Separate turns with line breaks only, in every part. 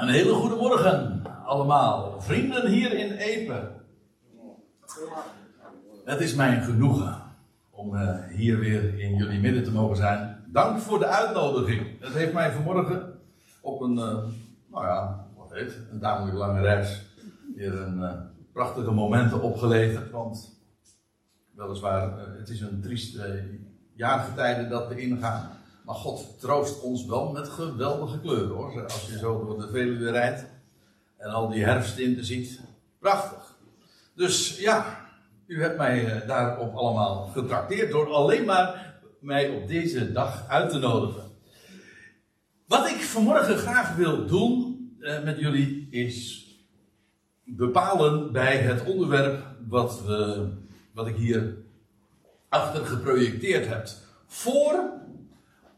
Een hele goede morgen allemaal, vrienden hier in Epe. Het is mijn genoegen om uh, hier weer in jullie midden te mogen zijn. Dank voor de uitnodiging. Het heeft mij vanmorgen op een, uh, nou ja, wat heet, een tamelijk lange reis weer een uh, prachtige momenten opgeleverd. Want weliswaar, het is een trieste jaargetijde dat we ingaan. Maar God troost ons wel met geweldige kleuren hoor. Als je zo door de Veluwe rijdt en al die herfsttinten ziet. Prachtig. Dus ja, u hebt mij daarop allemaal getrakteerd door alleen maar mij op deze dag uit te nodigen. Wat ik vanmorgen graag wil doen eh, met jullie is bepalen bij het onderwerp wat, we, wat ik hier achter geprojecteerd heb. Voor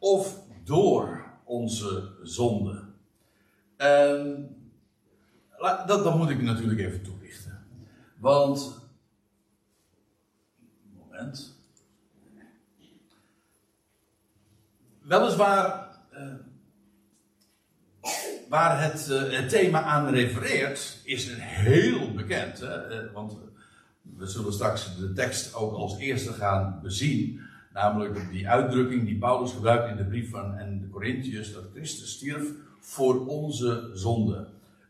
of door onze zonde. Dat, dat moet ik natuurlijk even toelichten. Want. Moment. Weliswaar. Uh, waar het, uh, het, thema aan refereert, is een heel bekend. Hè? Uh, want we zullen straks de tekst ook als eerste gaan bezien. Namelijk die uitdrukking die Paulus gebruikt in de brief van en de Corinthiërs, dat Christus stierf voor onze zonde.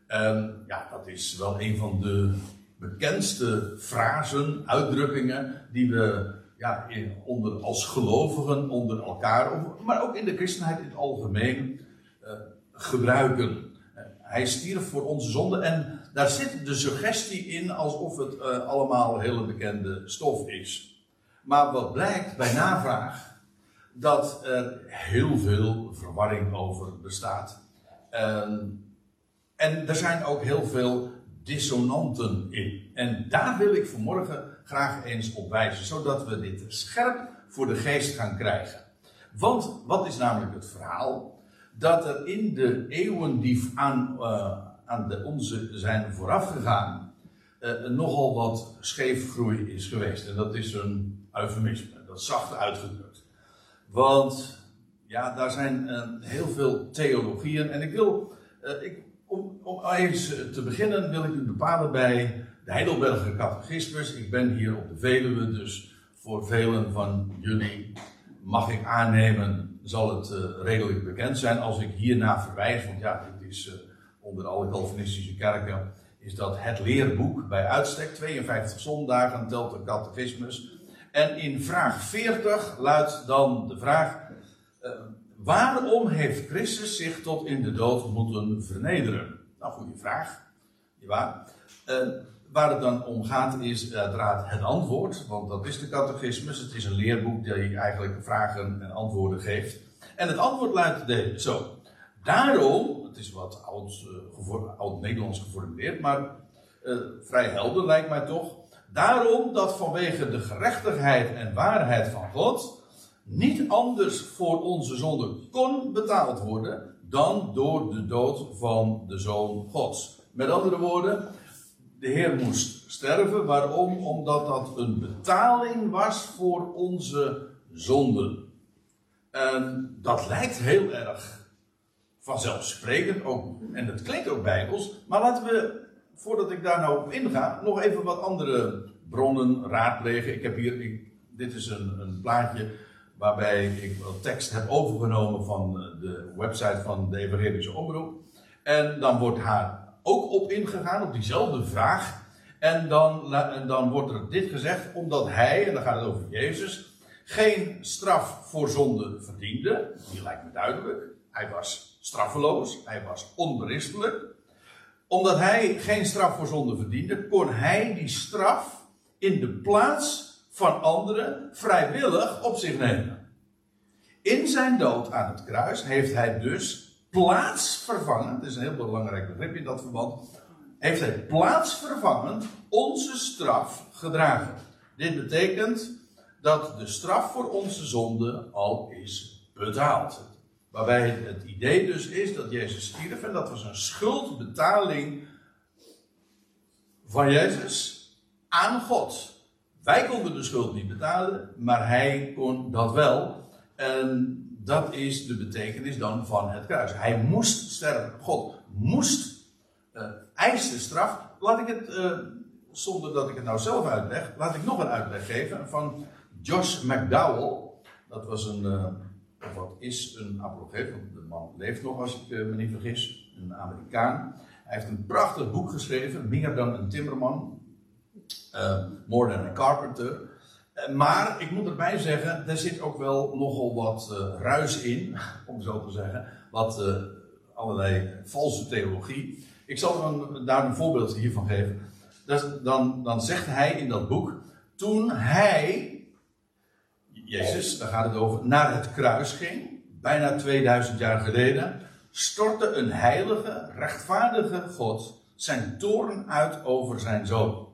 En ja, dat is wel een van de bekendste frasen, uitdrukkingen die we ja, onder, als gelovigen onder elkaar, maar ook in de christenheid in het algemeen, uh, gebruiken. Uh, hij stierf voor onze zonde en daar zit de suggestie in alsof het uh, allemaal hele bekende stof is. Maar wat blijkt bij navraag, dat er heel veel verwarring over bestaat. En, en er zijn ook heel veel dissonanten in. En daar wil ik vanmorgen graag eens op wijzen, zodat we dit scherp voor de geest gaan krijgen. Want wat is namelijk het verhaal? Dat er in de eeuwen die aan, uh, aan de onze zijn voorafgegaan, uh, nogal wat scheefgroei is geweest. En dat is een eufemisme, dat zacht uitgedrukt. Want ja, daar zijn uh, heel veel theologieën. En ik wil, uh, ik, om, om eens te beginnen, wil ik u bepalen bij de Heidelberger Catechismus. Ik ben hier op de Veluwe, dus voor velen van jullie mag ik aannemen, zal het redelijk bekend zijn als ik hierna verwijs. Want ja, dit is onder alle Calvinistische kerken, is dat het leerboek bij uitstek. 52 zondagen telt de catechismus. En in vraag 40 luidt dan de vraag: uh, waarom heeft Christus zich tot in de dood moeten vernederen? Nou, goede vraag. Ja, uh, waar het dan om gaat is uiteraard het antwoord, want dat is de catechismus. Het is een leerboek die eigenlijk vragen en antwoorden geeft. En het antwoord luidt de, zo. Daarom, het is wat oud-Nederlands uh, geformuleerd, maar vrij helder lijkt mij toch. Daarom dat vanwege de gerechtigheid en waarheid van God niet anders voor onze zonde kon betaald worden dan door de dood van de Zoon Gods. Met andere woorden, de Heer moest sterven. Waarom? Omdat dat een betaling was voor onze zonden. En dat lijkt heel erg vanzelfsprekend ook, en dat klinkt ook bijbels, maar laten we voordat ik daar nou op inga, nog even wat andere bronnen raadplegen. Ik heb hier, dit is een, een plaatje waarbij ik wat tekst heb overgenomen van de website van de Evangelische Omroep. En dan wordt haar ook op ingegaan, op diezelfde vraag. En dan, dan wordt er dit gezegd, omdat hij, en dan gaat het over Jezus, geen straf voor zonde verdiende. Die lijkt me duidelijk. Hij was straffeloos, hij was onberispelijk omdat hij geen straf voor zonde verdiende, kon hij die straf in de plaats van anderen vrijwillig op zich nemen. In zijn dood aan het kruis heeft hij dus plaatsvervangend, is een heel belangrijk begrip in dat verband, heeft hij plaatsvervangend onze straf gedragen. Dit betekent dat de straf voor onze zonde al is betaald. Waarbij het idee dus is dat Jezus stierf en dat was een schuldbetaling van Jezus aan God. Wij konden de schuld niet betalen, maar hij kon dat wel. En dat is de betekenis dan van het kruis. Hij moest sterven. God moest, uh, eiste straf. Laat ik het, uh, zonder dat ik het nou zelf uitleg, laat ik nog een uitleg geven van Josh McDowell. Dat was een, uh, wat is een apologeet, de man leeft nog als ik me niet vergis, een Amerikaan. Hij heeft een prachtig boek geschreven, meer dan een timmerman, More Than a Carpenter. Maar ik moet erbij zeggen, er zit ook wel nogal wat ruis in, om zo te zeggen. Wat allerlei valse theologie. Ik zal dan, daar een voorbeeld hiervan geven. dan, dan zegt hij in dat boek, toen hij, Jezus, daar gaat het over, naar het kruis ging, bijna 2000 jaar geleden, stortte een heilige, rechtvaardige God zijn toorn uit over zijn zoon.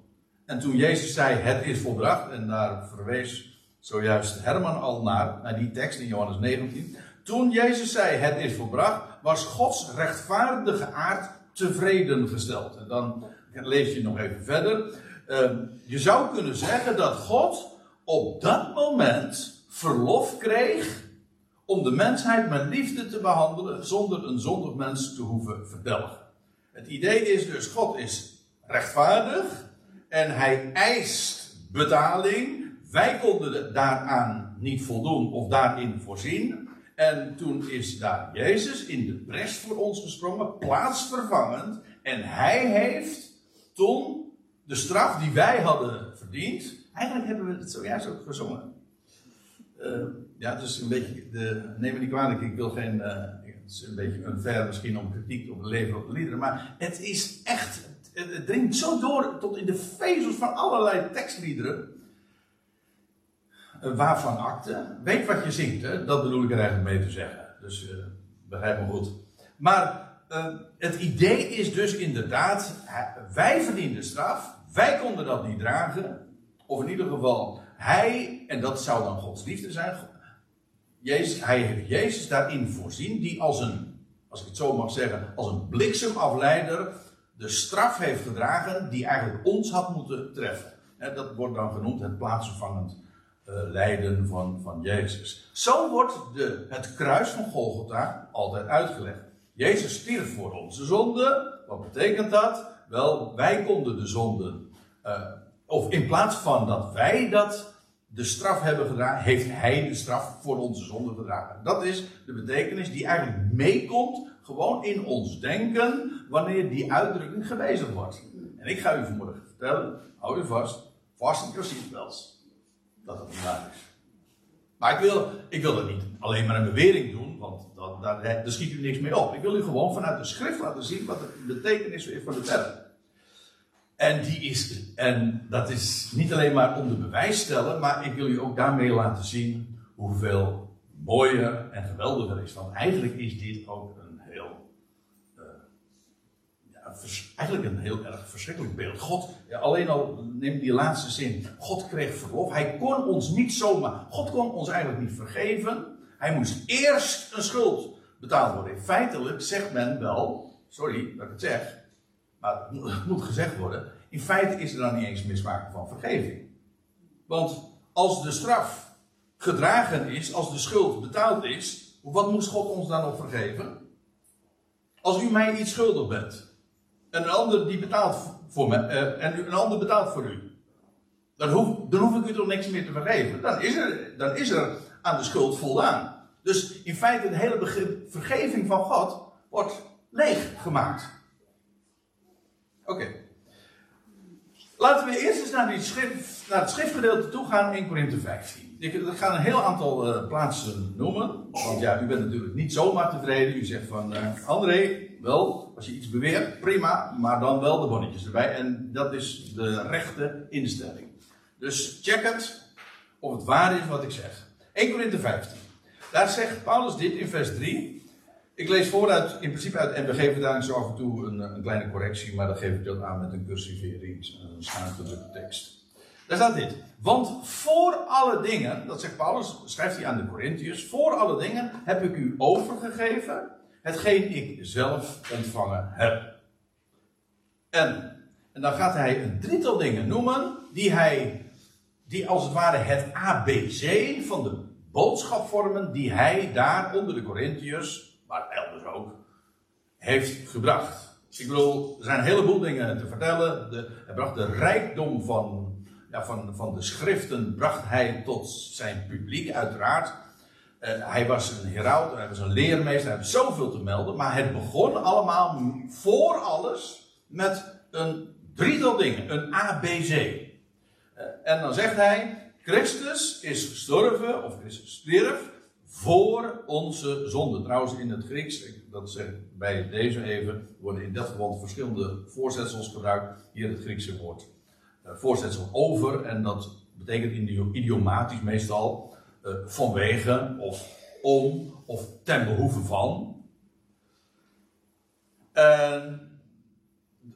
En toen Jezus zei: Het is volbracht, en daar verwees zojuist Herman al naar, naar die tekst in Johannes 19. Toen Jezus zei: Het is volbracht, was Gods rechtvaardige aard tevreden gesteld. En dan lees je nog even verder. Ehm, je zou kunnen zeggen dat God op dat moment verlof kreeg om de mensheid met liefde te behandelen zonder een zondig mens te hoeven verdelgen. Het idee is dus: God is rechtvaardig en hij eist betaling. Wij konden daaraan niet voldoen of daarin voorzien. En toen is daar Jezus in de pres voor ons gesprongen, plaatsvervangend. En hij heeft toen de straf die wij hadden verdiend. Eigenlijk hebben we het zojuist ook gezongen. Uh, ja, dus een beetje. De, neem me niet kwalijk, ik wil geen. Uh, het is een beetje misschien om kritiek op de leven op de liederen. Maar het is echt het dringt zo door tot in de vezels van allerlei tekstliederen. Uh, waarvan akte. Weet wat je zingt, hè? dat bedoel ik er eigenlijk mee te zeggen. Dus begrijp me goed. Maar het idee is dus inderdaad, wij verdienden straf, wij konden dat niet dragen. Of in ieder geval, hij, en dat zou dan Gods liefde zijn. Jezus, hij heeft Jezus daarin voorzien, die als een, als ik het zo mag zeggen, als een bliksemafleider de straf heeft gedragen die eigenlijk ons had moeten treffen. Dat wordt dan genoemd het plaatsvervangend uh, lijden van, van Jezus. Zo wordt de, het kruis van Golgotha altijd uitgelegd. Jezus stierf voor onze zonde. Wat betekent dat? Wel, wij konden de zonde, uh, of in plaats van dat wij dat de straf hebben gedragen, heeft hij de straf voor onze zonde gedragen. Dat is de betekenis die eigenlijk meekomt gewoon in ons denken wanneer die uitdrukking gewezen wordt. En ik ga u vanmorgen vertellen, hou u vast, vast in seatbelts, dat het waar is. Maar ik wil, ik wil dat niet alleen maar een bewering doen, want dan, daar schiet u niks mee op. Ik wil u gewoon vanuit de schrift laten zien wat de betekenis is van de term. En, die is, en dat is niet alleen maar om de bewijs stellen, maar ik wil u ook daarmee laten zien hoeveel mooier en geweldiger is. Want eigenlijk is dit ook eigenlijk een heel erg verschrikkelijk beeld. God, alleen al neem die laatste zin. God kreeg verlof. Hij kon ons niet zomaar. God kon ons eigenlijk niet vergeven. Hij moest eerst een schuld betaald worden. Feitelijk zegt men wel, sorry dat ik het zeg, maar het moet gezegd worden. In feite is er dan niet eens sprake van vergeving. Want als de straf gedragen is, als de schuld betaald is, wat moest God ons dan nog vergeven? Als u mij iets schuldig bent, en een ander die betaalt voor me, uh, en een ander betaalt voor u. Dan hoef, dan ik u toch niks meer te vergeven. Dan is, er, dan is er aan de schuld voldaan. Dus in feite de hele begrip vergeving van God wordt leeg gemaakt. Oké. Laten we eerst eens naar, die schrift, naar het schriftgedeelte toe gaan, 1 Korinthe 15. Ik, ga een heel aantal uh, plaatsen noemen. Want ja, u bent natuurlijk niet zomaar tevreden. U zegt van, uh, André, wel, als je iets beweert, prima, maar dan wel de bonnetjes erbij. En dat is de rechte instelling. Dus check het of het waar is wat ik zeg. 1 Korinthe 15. Daar zegt Paulus dit in vers 3. Ik lees vooruit, in principe uit, en we geven daar zo af en toe een, een kleine correctie, maar dan geef ik dat aan met een cursivering, een schuingedrukte tekst. Daar staat dit. Want voor alle dingen, dat zegt Paulus, schrijft hij aan de Corinthiërs, voor alle dingen heb ik u overgegeven hetgeen ik zelf ontvangen heb. En, en dan gaat hij een drietal dingen noemen die hij, die als het ware het ABC van de boodschap vormen die hij daar onder de Corinthiërs, maar elders ook, heeft gebracht. Ik bedoel, er zijn een heleboel dingen te vertellen. De, hij bracht de rijkdom van, ja, van, van de schriften bracht hij tot zijn publiek, uiteraard. Hij was een heraut, hij was een leermeester, hij had zoveel te melden. Maar het begon allemaal voor alles met een drietal dingen, een ABC. Uh, en dan zegt hij, Christus is gestorven, of Christus stierf, voor onze zonde. Trouwens, in het Grieks, dat zeg bij deze even, worden in dat verband verschillende voorzetsels gebruikt. Hier het Griekse woord uh, voorzetsel over, en dat betekent idiomatisch meestal uh, vanwege, of om, of ten behoeve van. En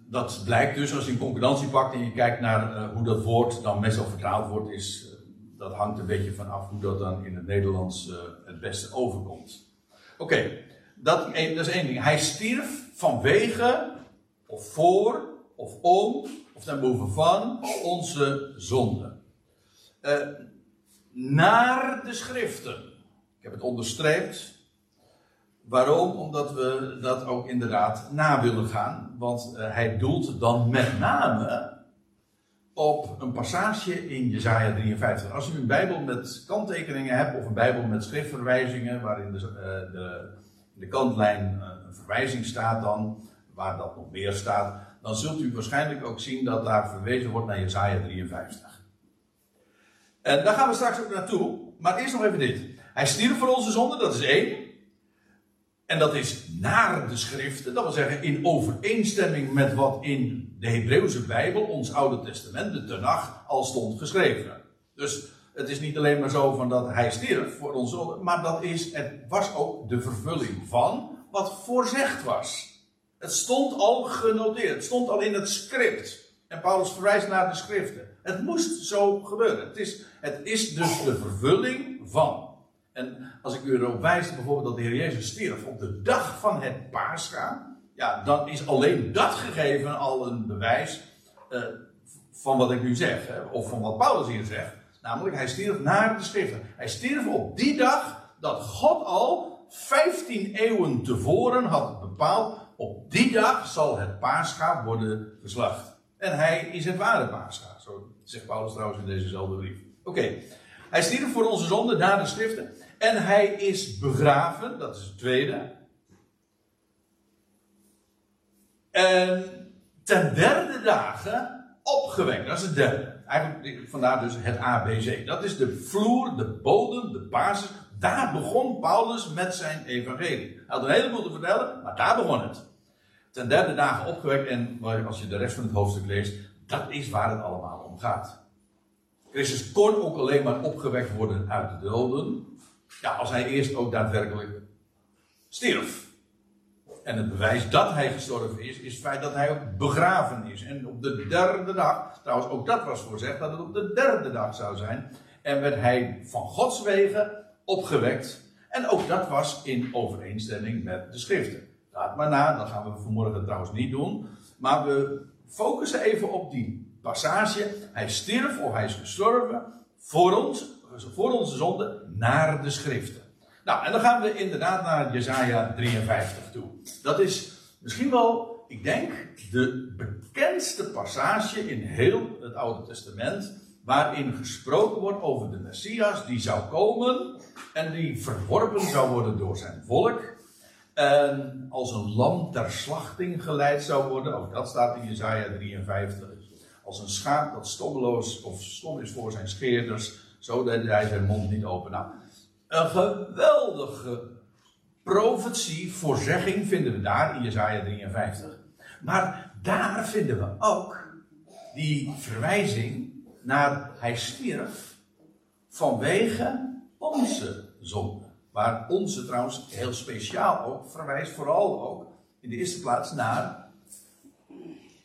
dat blijkt dus als je een concordantie pakt en je kijkt naar uh, hoe dat woord dan meestal vertaald wordt, is dat hangt een beetje vanaf hoe dat dan in het Nederlands uh, het beste overkomt. Oké, dat, dat, is één ding. Hij stierf vanwege, of voor, of om, of ten behoeve van onze zonde. Uh, naar de schriften. Ik heb het onderstreept. Waarom? Omdat we dat ook inderdaad na willen gaan. Want uh, hij doelt dan met name op een passage in Jesaja 53. Als u een Bijbel met kanttekeningen hebt of een Bijbel met schriftverwijzingen, waarin de, uh, de, de kantlijn uh, een verwijzing staat dan, waar dat nog meer staat, dan zult u waarschijnlijk ook zien dat daar verwezen wordt naar Jesaja 53. En daar gaan we straks ook naartoe, maar eerst nog even dit. Hij stierf voor onze zonde, dat is één. En dat is naar de schriften, dat wil zeggen in overeenstemming met wat in de Hebreeuwse Bijbel, ons Oude Testament, de Tenach, al stond geschreven. Dus het is niet alleen maar zo van dat hij stierf voor ons, maar dat is, het was ook de vervulling van wat voorzegd was. Het stond al genoteerd, het stond al in het script. En Paulus verwijst naar de schriften. Het moest zo gebeuren. Het is, het is dus de vervulling van. En als ik u erop wijs bijvoorbeeld dat de Heer Jezus stierf op de dag van het Pascha, ja, dan is alleen dat gegeven al een bewijs uh, van wat ik nu zeg, hè, of van wat Paulus hier zegt. Namelijk, hij stierf naar de schriften. Hij stierf op die dag dat God al 15 eeuwen tevoren had bepaald, op die dag zal het Pascha worden geslacht. En hij is het ware Pascha, zo zegt Paulus trouwens in dezezelfde brief. Oké, hij stierf voor onze zonde naar de schriften. En hij is begraven, dat is het tweede. En ten derde dagen opgewekt, dat is het derde. Eigenlijk vandaar dus het ABC. Dat is de vloer, de bodem, de basis. Daar begon Paulus met zijn evangelie. Hij had een heleboel te vertellen, maar daar begon het. Ten derde dagen opgewekt en als je de rest van het hoofdstuk leest, dat is waar het allemaal om gaat. Christus kon ook alleen maar opgewekt worden uit de doden. Ja, als hij eerst ook daadwerkelijk stierf. En het bewijs dat hij gestorven is, is het feit dat hij ook begraven is. En op de derde dag, trouwens ook dat was voorzegd, dat het op de derde dag zou zijn. En werd hij van Gods wegen opgewekt. En ook dat was in overeenstemming met de schriften. Laat maar na, dat gaan we vanmorgen trouwens niet doen. Maar we focussen even op die passage. Hij stierf of hij is gestorven voor ons, voor onze zonde, naar de schriften. Nou, en dan gaan we inderdaad naar Jesaja 53 toe. Dat is misschien wel, ik denk, de bekendste passage in heel het Oude Testament. Waarin gesproken wordt over de Messias die zou komen en die verworpen zou worden door zijn volk. En als een lam ter slachting geleid zou worden. Ook dat staat in Jesaja 53. Als een schaap dat stommeloos of stom is voor zijn scheerders. Zodat hij zijn mond niet open. Nou, een geweldige profetie, voorzegging vinden we daar in Jesaja 53. Maar daar vinden we ook die verwijzing naar hij stierf vanwege onze zonde. Waar onze trouwens heel speciaal ook verwijst, vooral ook in de eerste plaats naar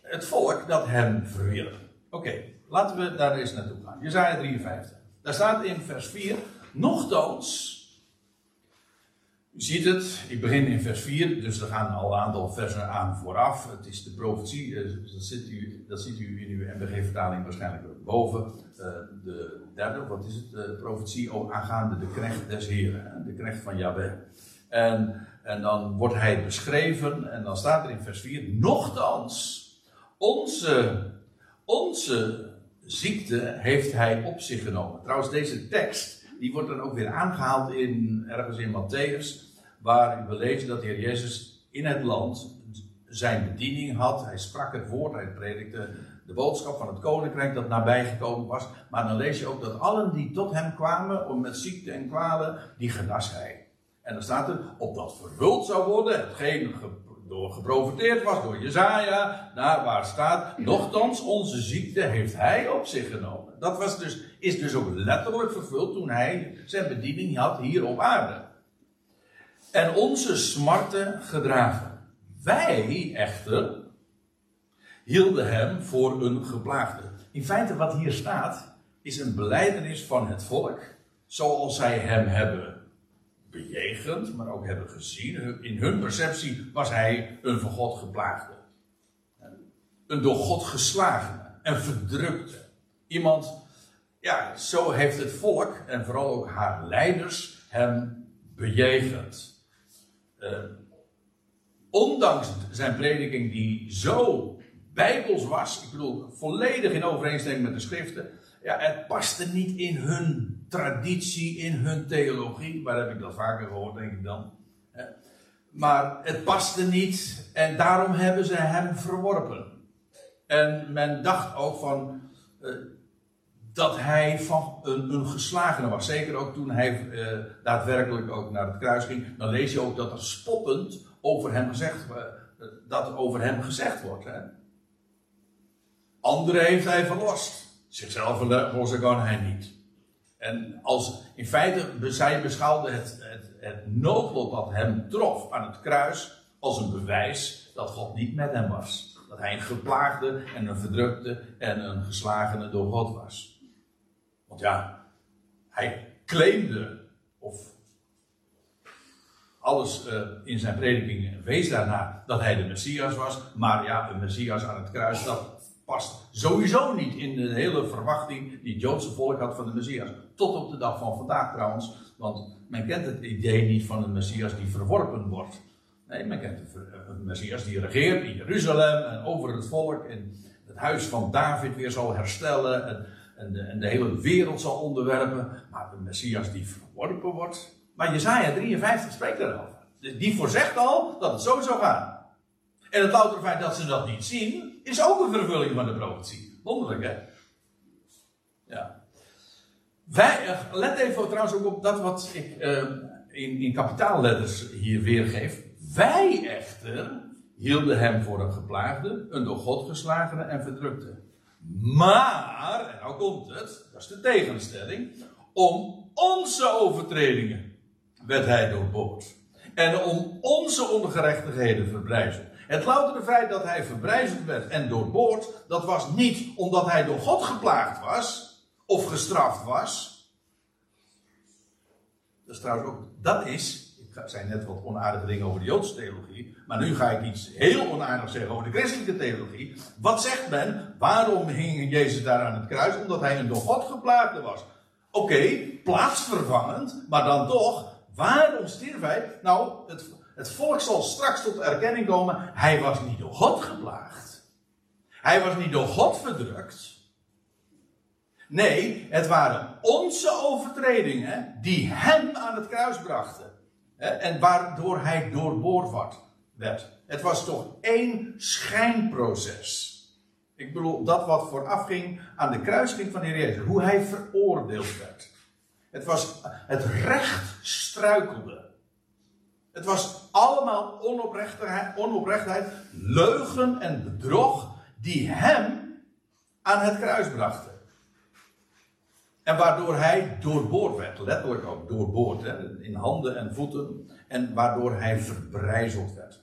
het volk dat hem verwierp. Oké, laten we daar eens naartoe gaan. Jezaja 53. Daar staat in vers 4, nochtans, u ziet het, ik begin in vers 4, dus er gaan al een aantal versen aan vooraf. Het is de profetie, eh, dat, ziet u, ziet u in uw MBG-vertaling waarschijnlijk boven. Uh, de derde, wat is het? De profetie aangaande de knecht des Heren, de knecht van Yahweh. En, en dan wordt hij beschreven, en dan staat er in vers 4: Nochtans, onze, onze ziekte heeft hij op zich genomen. Trouwens, deze tekst, die wordt dan ook weer aangehaald in, ergens in Matthäus, waar we lezen dat de Heer Jezus in het land zijn bediening had. Hij sprak het woord, hij predikte de boodschap van het koninkrijk dat nabijgekomen was. Maar dan lees je ook dat allen die tot hem kwamen om met ziekte en kwalen, die genas hij. En dan staat er, opdat vervuld zou worden, hetgeen door geprofiteerd was door Jezaja, naar waar staat, nochtans onze ziekte heeft hij op zich genomen. Dat was dus, is dus ook letterlijk vervuld toen hij zijn bediening had hier op aarde. En onze smarten gedragen. Wij echter hielden hem voor een geplaagde. In feite wat hier staat, is een beleidenis van het volk, zoals zij hem hebben bejegend, maar ook hebben gezien. In hun perceptie was hij een van God geplaagde. Een door God geslagene en verdrukte. Iemand, ja, zo heeft het volk en vooral ook haar leiders hem bejegend. Uh, ondanks zijn prediking die zo bijbels was, ik bedoel volledig in overeenstemming met de schriften, ja, het paste niet in hun traditie, in hun theologie. Waar heb ik dat vaker gehoord, denk ik dan. Maar het paste niet en daarom hebben ze hem verworpen. En men dacht ook van uh, dat hij van een, een, geslagene was. Zeker ook toen hij uh, daadwerkelijk ook naar het kruis ging. Dan lees je ook dat er spottend over hem gezegd, uh, dat over hem gezegd wordt. Hè? Anderen heeft hij verlost. Zichzelf verlossen kan hij niet. En als in feite, zij beschouwde het, het, het noodlot dat hem trof aan het kruis als een bewijs dat God niet met hem was. Dat hij een geplaagde en een verdrukte en een geslagene door God was. Want ja, hij claimde, of alles uh, in zijn prediking wees daarna, dat hij de Messias was. Maar ja, een Messias aan het kruis, dat past sowieso niet in de hele verwachting die het Joodse volk had van de Messias. Tot op de dag van vandaag trouwens, want men kent het idee niet van een Messias die verworpen wordt. Nee, men kent een Messias die regeert in Jeruzalem en over het volk en het huis van David weer zal herstellen en, en, de, en de hele wereld zal onderwerpen. Maar een Messias die verworpen wordt. Maar Jezaja 53 spreekt daarover. Die voorzegt al dat het zo zou gaan. En het loutere feit dat ze dat niet zien, is ook een vervulling van de profetie. Wonderlijk, hè? Wij, eh, let even trouwens ook op dat wat ik uh, in, in kapitaalletters hier weergeef. Wij echter hielden hem voor een geplaagde, een door God geslagene en verdrukte. Maar, en nou komt het, dat is de tegenstelling, om onze overtredingen werd hij doorboord. En om onze ongerechtigheden verbrijzeld. Het loutere feit dat hij verbrijzeld werd en doorboord, dat was niet omdat hij door God geplaagd was of gestraft was. Dat is trouwens ook, dat is, ik zei net wat onaardige dingen over de Joodse theologie, maar nu ga ik iets heel onaardigs zeggen over de christelijke theologie. Wat zegt men? Waarom hing Jezus daar aan het kruis? Omdat hij een door God geplaagde was. Oké, plaatsvervangend, maar dan toch, waarom stierf hij? Nou, het, het volk zal straks tot erkenning komen. Hij was niet door God geplaagd. Hij was niet door God verdrukt. Nee, het waren onze overtredingen die hem aan het kruis brachten. En waardoor hij doorboord werd. Het was toch één schijnproces. Ik bedoel, dat wat vooraf ging aan de kruising van de Heer Jezus. Hoe hij veroordeeld werd. Het was, het recht struikelde. Het was allemaal onoprechtheid, leugen en bedrog die hem aan het kruis brachten. En waardoor hij doorboord werd, letterlijk ook doorboord, hè, in handen en voeten, en waardoor hij verbrijzeld werd.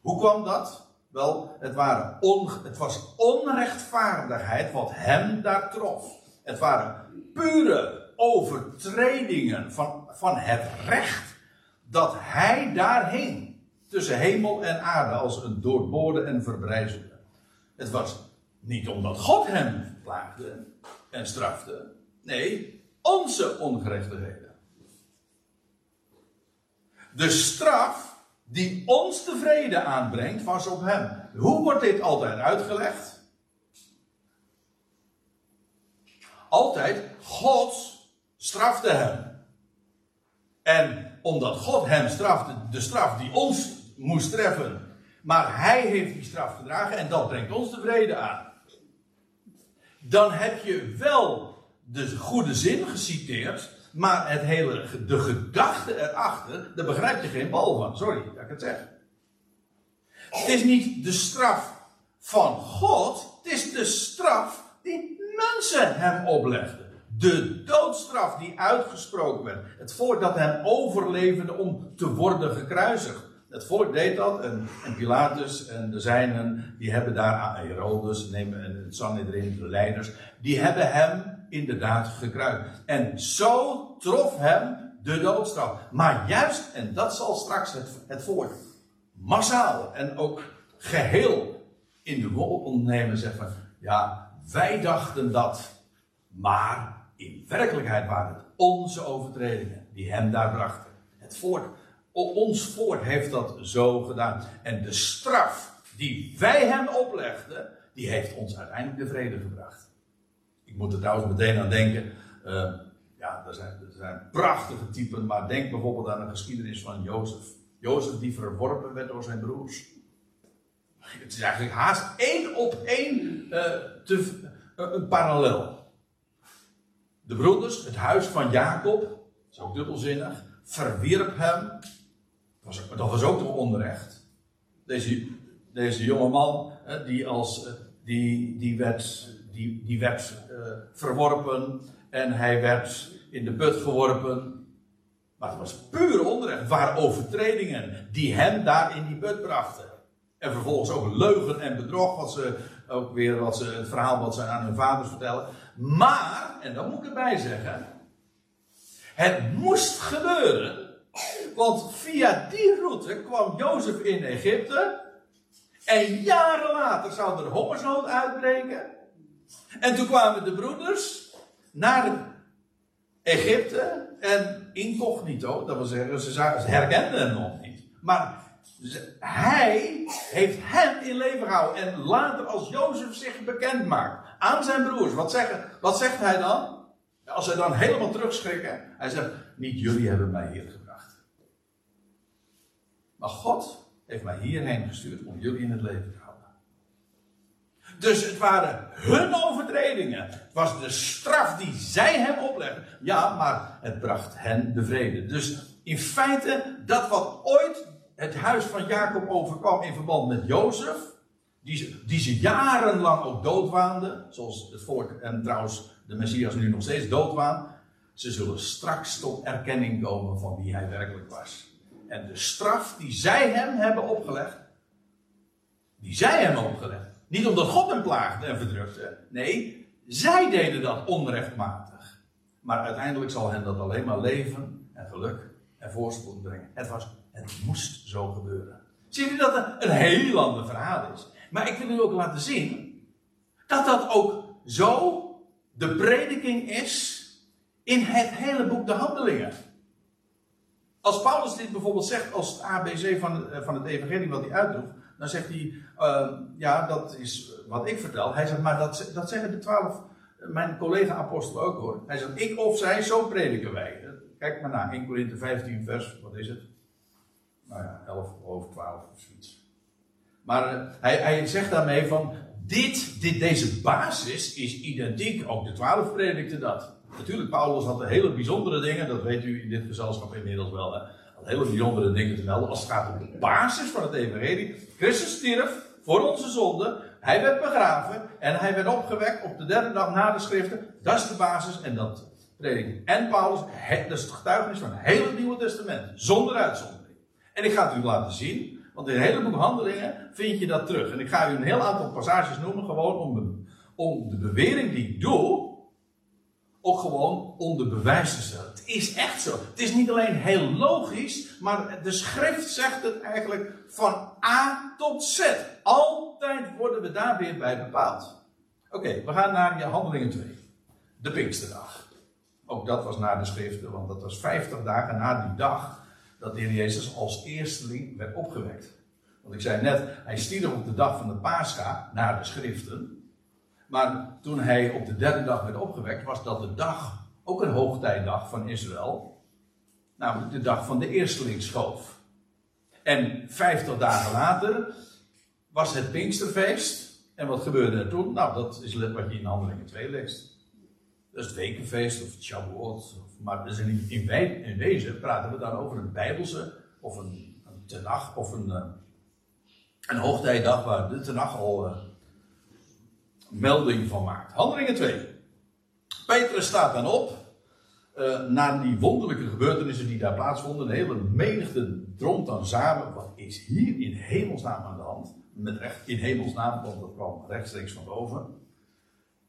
Hoe kwam dat? Wel, het, waren on, het was onrechtvaardigheid wat hem daar trof. Het waren pure overtredingen van, van het recht dat hij daar hing. Tussen hemel en aarde als een doorboorde en verbrijzelde. Het was niet omdat God hem plaagde en strafte. Nee, onze ongerechtigheden. De straf die ons de vrede aanbrengt, was op hem. Hoe wordt dit altijd uitgelegd? Altijd, God strafte hem. En omdat God hem strafte, de straf die ons moest treffen, maar hij heeft die straf gedragen en dat brengt ons de vrede aan. Dan heb je wel de goede zin geciteerd, maar het hele, de gedachte erachter, daar begrijp je geen bal van. Sorry dat ik het zeg. Het is niet de straf van God, het is de straf die mensen hem oplegden. De doodstraf die uitgesproken werd. Het volk dat hem overleverde om te worden gekruisigd. Het volk deed dat en, Pilatus en de zijnen, die hebben daar Herodes, nemen en het Sanhedrin, de leiders, die hebben hem inderdaad gekruist. En zo trof hem de doodstraf. Maar juist, en dat zal straks het, het volk massaal en ook geheel in de wol ontnemen, zeggen ja, wij dachten dat, maar in werkelijkheid waren het onze overtredingen die hem daar brachten. Het volk ons volk heeft dat zo gedaan. En de straf die wij hem oplegden, die heeft ons uiteindelijk de vrede gebracht. Ik moet er trouwens meteen aan denken. Uh, ja, er zijn, er zijn prachtige typen, maar denk bijvoorbeeld aan de geschiedenis van Jozef. Jozef die verworpen werd door zijn broers. Het is eigenlijk haast één op één uh, te, uh, een parallel. De broeders, het huis van Jacob, dat is ook dubbelzinnig, verwierp hem was, dat was ook onrecht. Deze, deze jonge man, die, als, eh, die, die werd, die, die werd uh, verworpen en hij werd in de put geworpen. Maar het was puur onrecht. Waren overtredingen die hem daar in die put brachten. En vervolgens ook leugen en bedrog, wat ze ook weer wat ze, het verhaal wat ze aan hun vaders vertellen. Maar, en dat moet ik erbij zeggen, het moest gebeuren want via die route kwam Jozef in Egypte. En jaren later zou er hongersnood uitbreken. En toen kwamen de broeders naar Egypte. En incognito, dat wil zeggen, ze, herkenden hem nog niet. Maar hij heeft hem in leven gehouden. En later, als Jozef zich bekend maakt aan zijn broers, wat, zeggen, wat zegt hij dan? Als zij dan helemaal terugschrikken, hij zegt: Niet jullie hebben mij hier maar God heeft mij hierheen gestuurd om jullie in het leven te houden. Dus het waren hun overtredingen. Het was de straf die zij hem oplegden. Ja, maar het bracht hen de vrede. Dus in feite, dat wat ooit het huis van Jacob overkwam in verband met Jozef. Die ze, die jarenlang ook doodwaanden. Zoals het volk en trouwens de Messias nu nog steeds doodwaan. Ze zullen straks tot erkenning komen van wie hij werkelijk was. En de straf die zij hem hebben opgelegd, die zij hem opgelegd. Niet omdat God hem plaagde en verdrukte. Nee, zij deden dat onrechtmatig. Maar uiteindelijk zal hen dat alleen maar leven en geluk en voorspoed brengen. Het, was, het moest zo gebeuren. Zie je dat het een heel ander verhaal is. Maar ik wil u ook laten zien dat dat ook zo de prediking is in het hele boek de Handelingen. Als Paulus dit bijvoorbeeld zegt als het ABC van, eh, van het evangelie wat hij uitdoet, dan zegt hij, uh, ja, dat is wat ik vertel. Hij zegt, maar dat, dat zeggen de twaalf, mijn collega-apostelen ook hoor. Hij zegt, ik of zij, zo prediken wij. Kijk maar naar 1 Korinthe 15 vers, wat is het? Nou ja, 11 over 12 of zoiets. Maar hij, hij zegt daarmee van, dit, dit, deze basis is identiek, ook de twaalf predikten dat. Natuurlijk, Paulus had hele bijzondere dingen, dat weet u in dit gezelschap inmiddels wel. Hè? Hele bijzondere dingen te melden als het gaat om de basis van het evangelie. Christus stierf voor onze zonde, hij werd begraven en hij werd opgewekt op de derde dag na de schriften. Dat is de basis en dat predikt. En Paulus, dat is het getuigenis van het hele Nieuwe Testament, zonder uitzondering. En ik ga het u laten zien, want in een heleboel handelingen vind je dat terug. En ik ga u een heel aantal passages noemen, gewoon om om de bewering die ik doe, ook gewoon onder bewijs te stellen. Het is echt zo. Het is niet alleen heel logisch, maar de schrift zegt het eigenlijk van A tot Z. Altijd worden we daar weer bij bepaald. Oké, we gaan naar handelingen 2. De Pinksterdag. Ook dat was na de schriften, want dat was 50 dagen na die dag dat de Heer Jezus als eersteling werd opgewekt. Want ik zei net, hij stierf op de dag van de Pascha naar de schriften. Maar toen hij op de derde dag werd opgewekt, was dat de dag, ook een hoogtijdag van Israël. Namelijk de dag van de eerstelingsschoof. En vijftig dagen later was het Pinksterfeest. En wat gebeurde er toen? Nou, dat is wat je in Handelingen 2 leest. Dat is het wekenfeest of het Shavuot. Maar in, wezen praten we dan over een Bijbelse of een, een tenach of een, eh, een hoogtijdag waar de tenach al uh, melding van maakt. Handelingen 2. Petrus staat dan op. Uh, na die wonderlijke gebeurtenissen die daar plaatsvonden, een hele menigte droomt dan samen. Wat is hier in hemelsnaam aan de hand? Met recht in hemelsnaam, want dat kwam rechtstreeks van boven.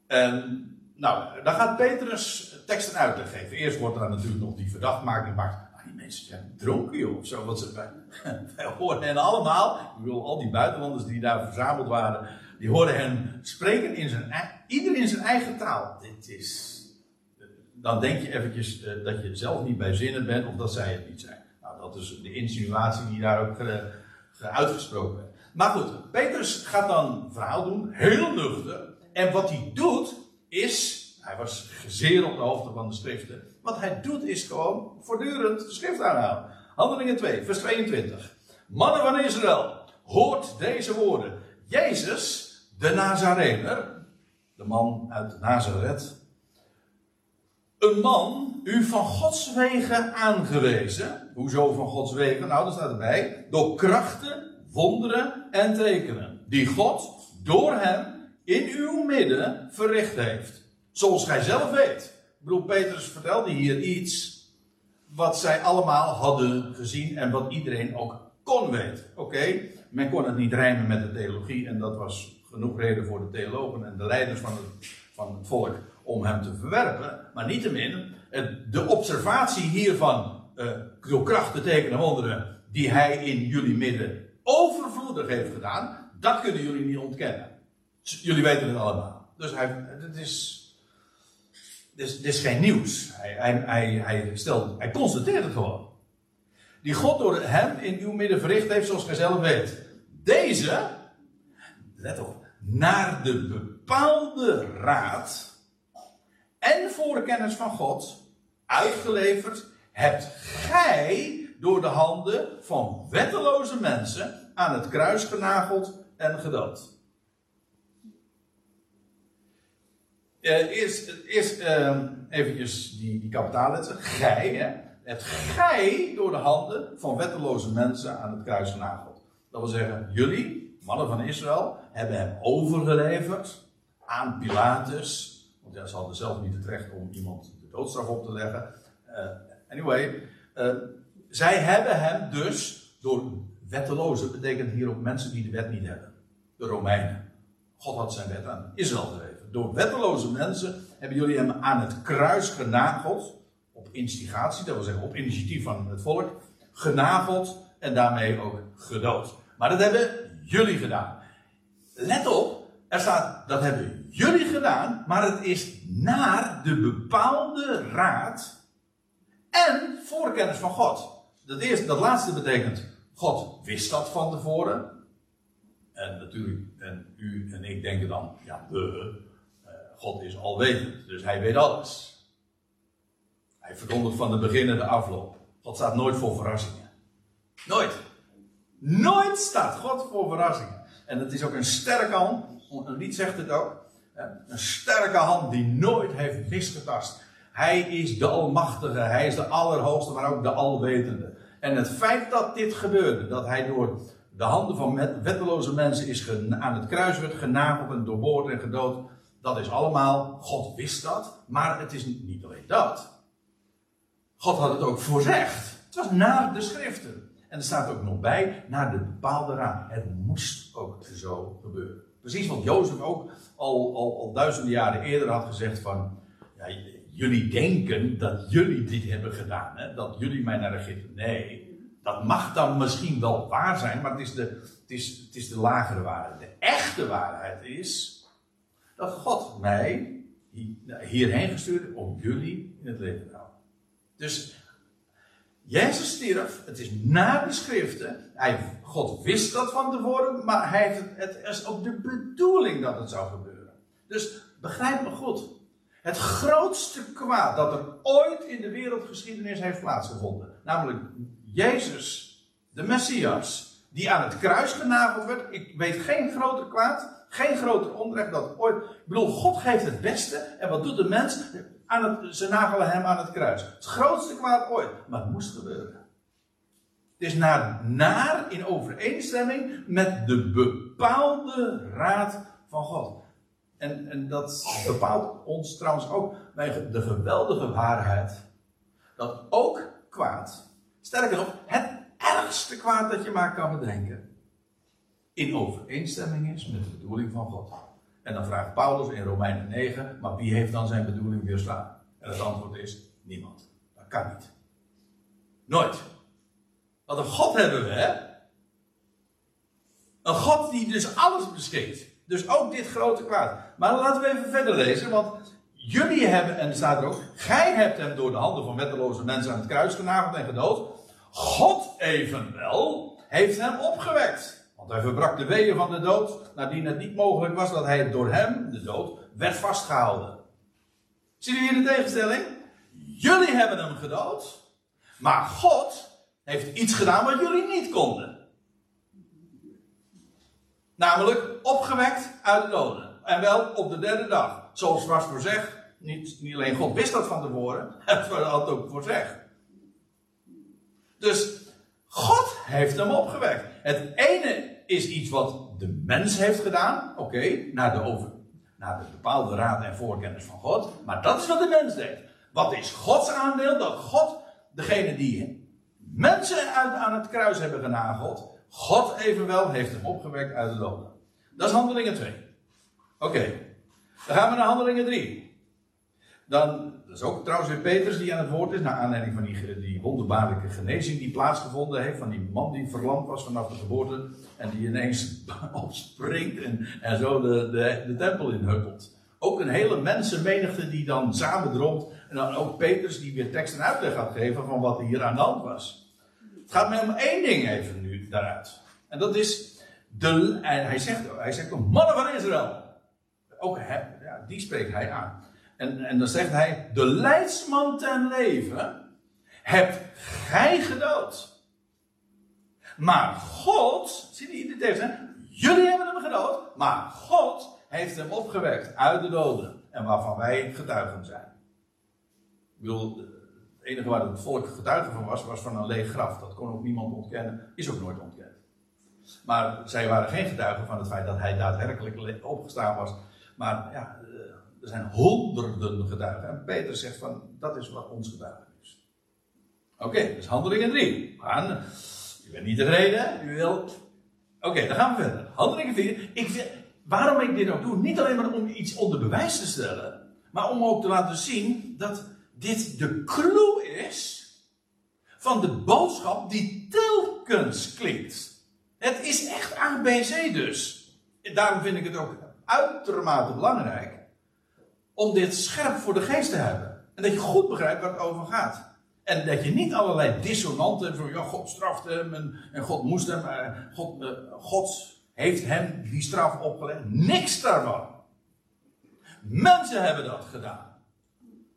En nou, dan gaat Petrus teksten uit te geven. Eerst wordt er natuurlijk nog die verdachtmaking gemaakt. Ah, die mensen zijn dronken joh, of zo. Want ze, wij, wij horen hen allemaal. Ik bedoel, al die buitenlanders die daar verzameld waren. Die horen hen spreken in zijn, ieder in zijn eigen taal. Dit is, dan denk je eventjes uh, dat je zelf niet bij zinnen bent of dat zij het niet zijn. Nou, dat is de insinuatie die daar ook uh, uitgesproken werd. Maar goed, Petrus gaat dan een verhaal doen, heel nuchter. En wat hij doet, is, hij was zeer op de hoogte van de schriften. Wat hij doet is gewoon voortdurend de schrift aanhalen. Handelingen 2, vers 22. Mannen van Israël, hoort deze woorden. Jezus, de Nazarener, de man uit Nazareth. Een man, u van Gods wegen aangewezen. Hoezo van Gods wegen? Nou, dat staat erbij. Door krachten, wonderen en tekenen. Die God door hem in uw midden verricht heeft. Zoals gij zelf weet. Bedoel, Petrus vertelde hier iets wat zij allemaal hadden gezien en wat iedereen ook kon weten. Oké, men kon het niet rijmen met de theologie en dat was genoeg reden voor de theologen en de leiders van het, van het volk om hem te verwerpen. Maar niettemin, de observatie hiervan, uh, door krachten, tekenen, wonderen, die hij in jullie midden overvloedig heeft gedaan, dat kunnen jullie niet ontkennen. Jullie weten het allemaal. Dus hij, het is, is, geen nieuws. Hij, hij, hij, hij, hij constateert het gewoon. Die God door hem in uw midden verricht heeft, zoals gij zelf weet. Deze, let op, naar de bepaalde raad en voorkennis van God uitgeleverd, hebt gij door de handen van wetteloze mensen aan het kruis genageld en gedood. Uh, eerst eerst uh, eventjes die, die kapitaalletter. Gij, hè. Het gij door de handen van wetteloze mensen aan het kruis genageld. Dat wil zeggen, jullie, mannen van Israël, hebben hem overgeleverd aan Pilatus. Want ja, ze hadden zelf niet het recht om iemand de doodstraf op te leggen. Uh, anyway, zij hebben hem dus door wetteloze, betekent hier ook mensen die de wet niet hebben. De Romeinen. God had zijn wet aan Israël gegeven door wetteloze mensen hebben jullie hem aan het kruis genageld. Op instigatie, dat wil zeggen op initiatief van het volk. Genageld en daarmee ook gedood. Maar dat hebben jullie gedaan. Let op, er staat dat hebben jullie gedaan, maar het is naar de bepaalde raad en voorkennis van God. Dat, eerste, dat laatste betekent, God wist dat van tevoren. En natuurlijk, en u en ik denken dan, ja, de, God is alwetend, dus hij weet alles. Hij verkondigt van de begin en de afloop. God staat nooit voor verrassingen. Nooit. Nooit staat God voor verrassingen. En het is ook een sterke hand, een lied zegt het ook. Een sterke hand die nooit heeft misgetast. Hij is de Almachtige, hij is de Allerhoogste, maar ook de Alwetende. En het feit dat dit gebeurde, dat hij door de handen van wetteloze mensen is aan het kruis werd genageld en doorboord en gedood, dat is allemaal, God wist dat, maar het is niet alleen dat. God had het ook voorzegd. Het was naar de schriften. En er staat ook nog bij, naar de bepaalde raad. Het moest ook zo gebeuren. Precies wat Jozef ook al, al, al duizenden jaren eerder had gezegd van, ja, jullie denken dat jullie dit hebben gedaan, hè? dat jullie mij naar Egypte. Nee, dat mag dan misschien wel waar zijn, maar het is de, het is, het is de lagere waarheid. De echte waarheid is dat God mij hierheen gestuurd om jullie in het leven te houden. Dus Jezus stierf, het is na de schriften. Hij, God wist dat van tevoren, maar hij heeft het, is ook de bedoeling dat het zou gebeuren. Dus begrijp me goed. Het grootste kwaad dat er ooit in de wereldgeschiedenis heeft plaatsgevonden, namelijk Jezus, de Messias, die aan het kruis genageld werd. Ik weet geen groter kwaad, geen groter onrecht dat ooit. Ik bedoel, God geeft het beste. En wat doet de mens? Ze nagelen hem aan het kruis. Het grootste kwaad ooit. Maar het moest gebeuren. Het is naar, naar in overeenstemming met de bepaalde raad van God. En, en dat bepaalt ons trouwens ook bij de geweldige waarheid. Dat ook kwaad, sterker nog, het ergste kwaad dat je maar kan bedenken, in overeenstemming is met de bedoeling van God. En dan vraagt Paulus in Romeinen 9, maar wie heeft dan zijn bedoeling weerstaan? En het antwoord is niemand. Dat kan niet. Nooit. Wat een God hebben we, hè? Een God die dus alles beschikt. Dus ook dit grote kwaad. Maar laten we even verder lezen, want jullie hebben, en er staat er ook, gij hebt hem door de handen van wetteloze mensen aan het kruis genageld en gedood. God evenwel heeft hem opgewekt. Hij verbrak de weeën van de dood, nadien het niet mogelijk was dat hij door hem, de dood, werd vastgehouden. Zien jullie hier de tegenstelling? Jullie hebben hem gedood, maar God heeft iets gedaan wat jullie niet konden. Namelijk opgewekt uit de doden. En wel op de derde dag. Zoals was voorzegd. Niet, niet alleen God wist dat van tevoren. Het had ook voorzegd. Dus God heeft hem opgewekt. Het ene is iets wat de mens heeft gedaan. Oké, naar, de naar de bepaalde raad en voorkennis van God. Maar dat is wat de mens deed. Wat is Gods aandeel? Dat God, degene die mensen uit, aan het kruis hebben genageld. God evenwel heeft hem opgewekt uit de doden. Dat is handelingen 2. Oké, dan gaan we naar handelingen 3. Dan, dat is ook trouwens weer Petrus die aan het woord is, naar aanleiding van die, die wonderbaarlijke genezing die plaatsgevonden heeft. Van die man die verlamd was vanaf de geboorte. En die ineens opspringt en, en zo de, de, de tempel inhuppelt. Ook een hele mensenmenigte die dan samendromt. En dan ook Petrus die weer tekst en uitleg gaat geven van wat er hier aan de hand was. Het gaat mij om één ding even nu daaruit. En dat is, de, en hij zegt, hij zegt de mannen van Israël. Ook ja, die spreekt hij aan. En, en dan zegt hij: De leidsman ten leven hebt gij gedood. Maar God, zie je dit jullie hebben hem gedood, maar God heeft hem opgewekt uit de doden. En waarvan wij getuigen zijn. Ik bedoel, het enige waar het volk getuige van was, was van een leeg graf. Dat kon ook niemand ontkennen, is ook nooit ontkend. Maar zij waren geen getuigen van het feit dat hij daadwerkelijk opgestaan was. Maar ja, er zijn honderden getuigen. En Peter zegt van, dat is wat ons getuigen is. Oké, okay, dus handelingen 3. Gaan. U bent niet tevreden, u wilt... Oké, dan gaan we verder. Handelingen 4. Ik, waarom ik dit ook doe, niet alleen maar om iets onder bewijs te stellen, maar om ook te laten zien dat dit de clue is van de boodschap die telkens klinkt. Het is echt ABC dus. En daarom vind ik het ook uitermate belangrijk om dit scherp voor de geest te hebben. En dat je goed begrijpt waar het over gaat. En dat je niet allerlei dissonanten van ja, God straft hem en, God moest hem, uh, God, uh, God heeft hem die straf opgelegd. Niks daarvan. Mensen hebben dat gedaan.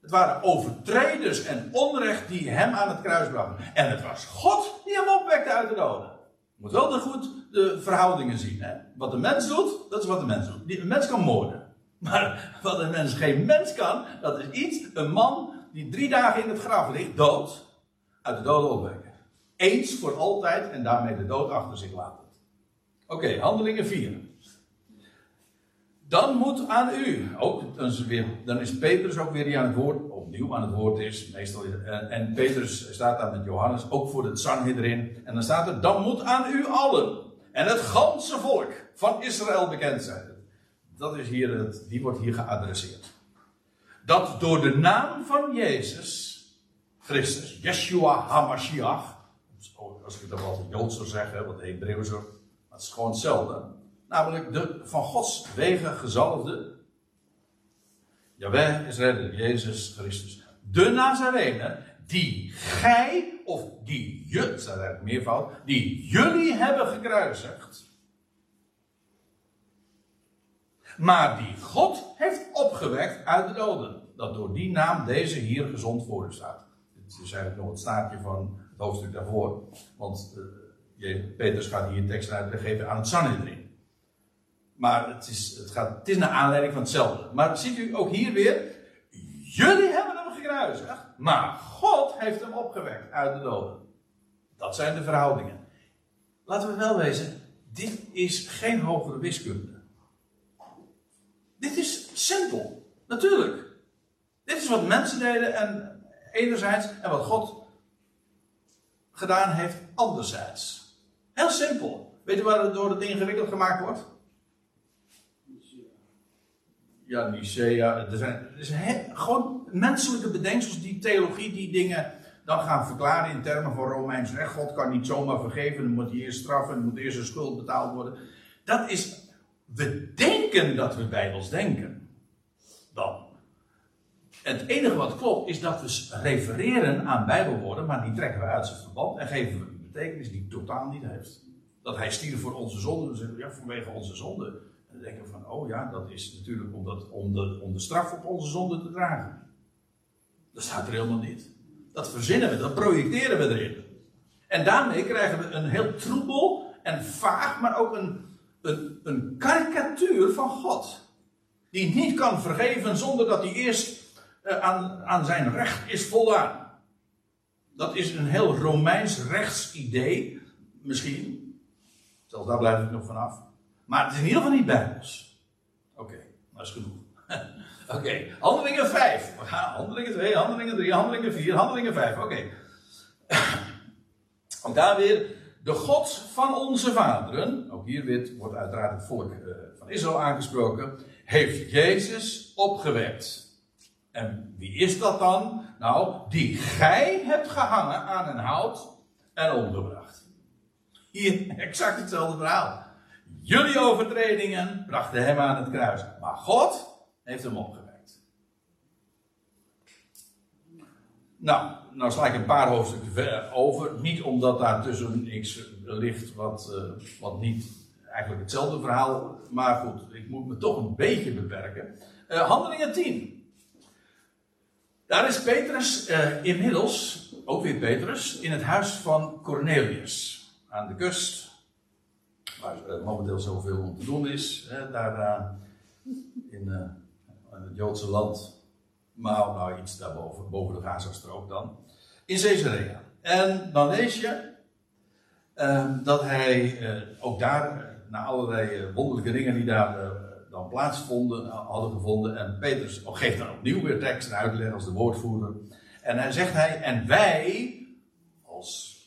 Het waren overtreders en onrecht die hem aan het kruis brachten. En het was God die hem opwekte uit de doden. Je moet wel de goed de verhoudingen zien. Hè? Wat de mens doet, dat is wat de mens doet. Een mens kan moorden. Maar wat een mens geen mens kan, dat is iets, een man die drie dagen in het graf ligt, dood, uit de dood opwekken. Eens voor altijd en daarmee de dood achter zich laten. Oké, handelingen 4. Dan moet aan u, ook, dan is, weer, dan is Petrus ook weer die aan het woord, opnieuw aan het woord is, meestal, en, en Petrus staat daar met Johannes, ook voor het erin. en dan staat er, dan moet aan u allen, en het ganse volk van Israël bekend zijn dat is hier het, die wordt hier geadresseerd. Dat door de naam van Jezus, Christus, Yeshua HaMashiach, als ik het dan wel Joods zou zeggen, wat Hebreeuws, maar het is gewoon hetzelfde. Namelijk de van Gods wegen gezalfde. Jawel is redder, Jezus Christus. De Nazarene, die gij, of die je, staat eigenlijk meervoud, die jullie hebben gekruisigd. Maar die God heeft opgewekt uit de doden. Dat door die naam deze hier gezond voor u staat. Dit is eigenlijk nog het staartje van het hoofdstuk daarvoor. Want uh, Petrus gaat hier tekst uitgeven aan het Sanhedrin. Maar het is, het, gaat, het is naar aanleiding van hetzelfde. Maar ziet u ook hier weer. Jullie hebben hem gekruisigd. Maar God heeft hem opgewekt uit de doden. Dat zijn de verhoudingen. Laten we wel wezen. Dit is geen hogere wiskunde. Dit is simpel. Natuurlijk. Dit is wat mensen deden en enerzijds en wat God gedaan heeft anderzijds. Heel simpel. Weet je waardoor het ingewikkeld gemaakt wordt? Ja, Nicea. Er zijn, er gewoon menselijke bedenksels die theologie die dingen dan gaan verklaren in termen van Romeins recht. God kan niet zomaar vergeven, dan moet hij eerst straffen, dan moet eerst een schuld betaald worden. Dat is, we denken dat we bijbels denken. Dan. Het enige wat klopt is dat we refereren aan bijbelwoorden, maar die trekken we uit zijn verband en geven we een betekenis die totaal niet heeft. Dat hij stierf voor onze zonde, dus ja, vanwege onze zonde. En dan denken we van, oh ja, dat is natuurlijk om, om, de, straf op onze zonde te dragen. Dat staat er helemaal niet. Dat verzinnen we, dat projecteren we erin. En daarmee krijgen we een heel troebel en vaag, maar ook een, een, een karikatuur van God. Die niet kan vergeven zonder dat hij eerst uh, aan, aan zijn recht is voldaan. Dat is een heel Romeins rechtsidee, misschien. Zelfs daar blijf ik nog vanaf. Maar het is in ieder geval niet bijbels. Oké, dat is genoeg. Oké, handelingen 5. We gaan handelingen 2, handelingen 3, handelingen 4, handelingen 5. Oké. Okay. Ook daar weer de God van onze vaderen. Ook hier wordt uiteraard het volk uh, van Israël aangesproken. Heeft Jezus opgewekt. En wie is dat dan? Nou, die gij hebt gehangen aan een hout en omgebracht. Hier exact hetzelfde verhaal. Jullie overtredingen brachten hem aan het kruis. Maar God heeft hem opgewekt. Nou, nou sla ik een paar hoofdstukken over. Niet omdat daar tussen iets ligt wat, uh, wat niet eigenlijk hetzelfde verhaal. Maar goed, ik moet me toch een beetje beperken. Uh, handelingen 10. Daar is Petrus uh, inmiddels, ook weer Petrus, in het huis van Cornelius. Aan de kust, waar momenteel zoveel om te doen is. Hè, daar uh, in, het Joodse land. Maar nou iets daarboven, boven de Gazastrook dan. In Caesarea. En dan lees je dat hij ook daar, na allerlei wonderlijke dingen die daar dan plaatsvonden, hadden gevonden. En Petrus geeft dan opnieuw weer tekst en uitleg als de woordvoerder. En hij zegt hij, en wij, als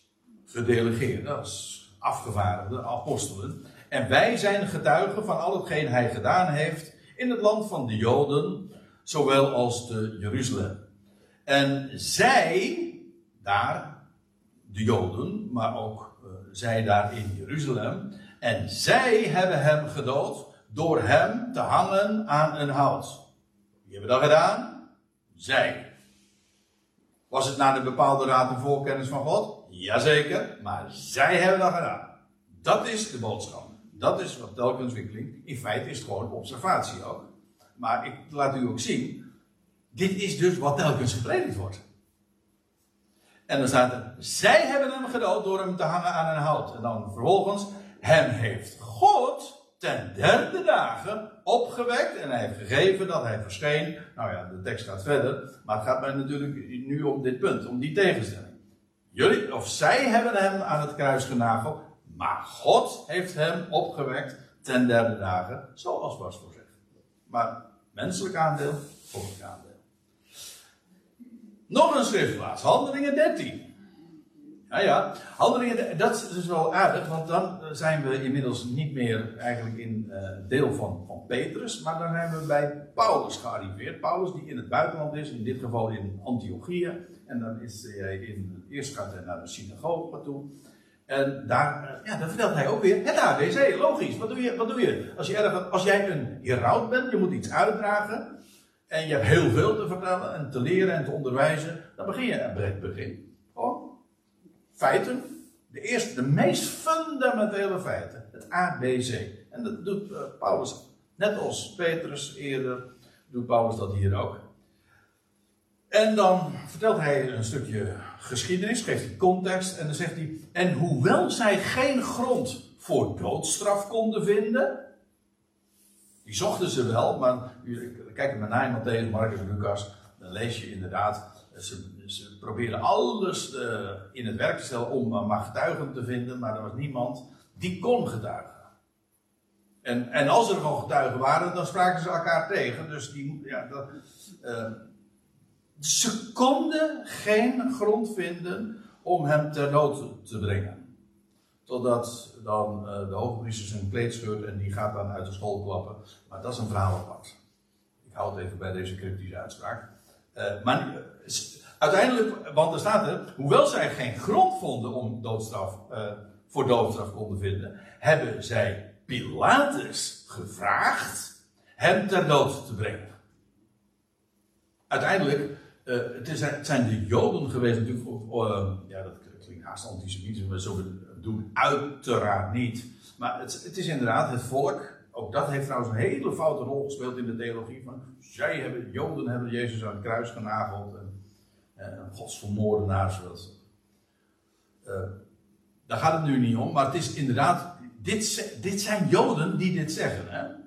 gedelegeerden, als afgevaardigde apostelen, en wij zijn getuigen van al hetgeen hij gedaan heeft in het land van de Joden, zowel als te Jeruzalem. En zij, daar, de Joden, maar ook uh, zij daar in Jeruzalem, en zij hebben hem gedood door hem te hangen aan een hout. Wie hebben dat gedaan? Zij. Was het naar een bepaalde raad en voorkennis van God? Jazeker, maar zij hebben dat gedaan. Dat is de boodschap. Dat is wat telkens wikkeling. In feite is het gewoon observatie ook. Maar ik laat u ook zien. Dit is dus wat telkens gepredikt wordt. En dan staat er: Zij hebben hem gedood door hem te hangen aan een hout. En dan vervolgens: Hem heeft God ten derde dagen opgewekt en hij heeft gegeven dat hij verscheen. Nou ja, de tekst gaat verder, maar het gaat mij natuurlijk nu om dit punt, om die tegenstelling. Jullie, of zij hebben hem aan het kruis genageld, maar God heeft hem opgewekt ten derde dagen, zoals was voorzegd. Maar menselijk aandeel, goddelijk aandeel. Nog een schriftplaats, Handelingen 13. Ja, ja. Handelingen, dat is dus wel aardig, want dan zijn we inmiddels niet meer eigenlijk in uh, deel van, van Petrus, maar dan zijn we bij Paulus gearriveerd. Paulus die in het buitenland is, in dit geval in Antiochië. En dan is hij in, eerst gaat hij naar de synagoge toe. En daar, ja, dan vertelt hij ook weer het ABC, logisch. Wat doe je? Wat doe je? Als, je als jij een heraut bent, je moet iets uitdragen. en je hebt heel veel te vertellen en te leren en te onderwijzen, dan begin je bij het begin. Oh, feiten. De eerste, de meest fundamentele feiten. Het ABC. En dat doet uh, Paulus, net als Petrus eerder, doet Paulus dat hier ook. En dan vertelt hij een stukje geschiedenis, geeft hij context en dan zegt hij: En hoewel zij geen grond voor doodstraf konden vinden, die zochten ze wel, maar kijk maar naar Matthäus, Marcus en Lucas, dan lees je inderdaad, ze, ze alles uh, in het werk te stellen om uh, maar getuigen te vinden, maar er was niemand die kon getuigen. En, en als er gewoon getuigen waren, dan spraken ze elkaar tegen. Dus die, ja, dat, uh, ze konden geen grond vinden om hem ter dood te brengen. Totdat dan uh, de hoogpriester zijn kleed scheurt en die gaat dan uit de school klappen. Maar dat is een verhaal apart. Ik hou het even bij deze cryptische uitspraak. Uh, maar uh, uiteindelijk, want er staat er, hoewel zij geen grond vonden om doodstraf, voor doodstraf konden vinden, hebben zij Pilatus gevraagd hem ter dood te brengen. Uiteindelijk, het, is, het, zijn de Joden geweest natuurlijk, ja dat klinkt haast antisemitisme, maar zo doen uiteraard niet. Maar het, het, is inderdaad het volk. Ook dat heeft trouwens een hele foute rol gespeeld in de theologie. Van, zij hebben, Joden hebben Jezus aan het kruis genageld. En, en godsvermoordenaars. Uh, daar gaat het nu niet om. Maar het is inderdaad. Dit, dit zijn Joden die dit zeggen. Hè?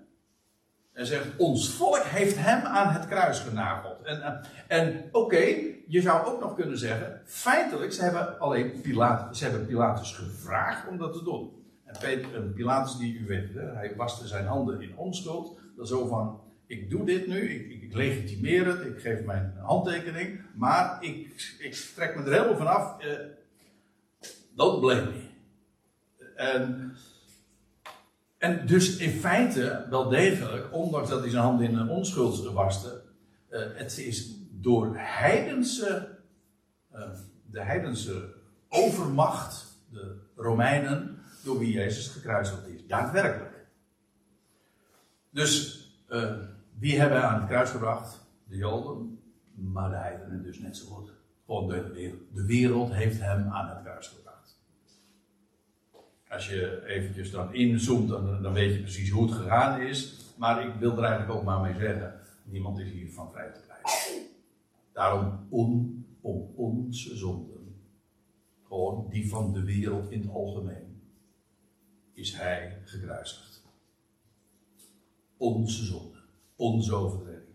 En zegt: Ons volk heeft hem aan het kruis genageld. En, en, en oké, je zou ook nog kunnen zeggen, feitelijk, ze hebben alleen Pilatus, ze hebben Pilatus gevraagd om dat te doen. En Pilatus, die u weet, hij waste zijn handen in onschuld. Dat zo van, ik doe dit nu, ik, ik, legitimeer het, ik geef mijn handtekening, maar ik, ik trek me er helemaal vanaf. Uh, don't blame me. En, en dus in feite, wel degelijk, ondanks dat hij zijn handen in onschuld waste, uh, het is door heidense, uh, de heidense overmacht, de Romeinen, door wie Jezus gekruisigd is. Daadwerkelijk. Dus uh, wie hebben aan het kruis gebracht? De Joden, maar de heidenen dus net zo goed. Gewoon de. De wereld heeft hem aan het kruis gebracht. Als je eventjes dan inzoomt, dan, dan weet je precies hoe het gegaan is. Maar ik wil er eigenlijk ook maar mee zeggen: niemand is hiervan vrij te krijgen. Daarom on, om onze zonden, gewoon die van de wereld in het algemeen, is hij gekruisigd. Onze zonde, onze overtreding.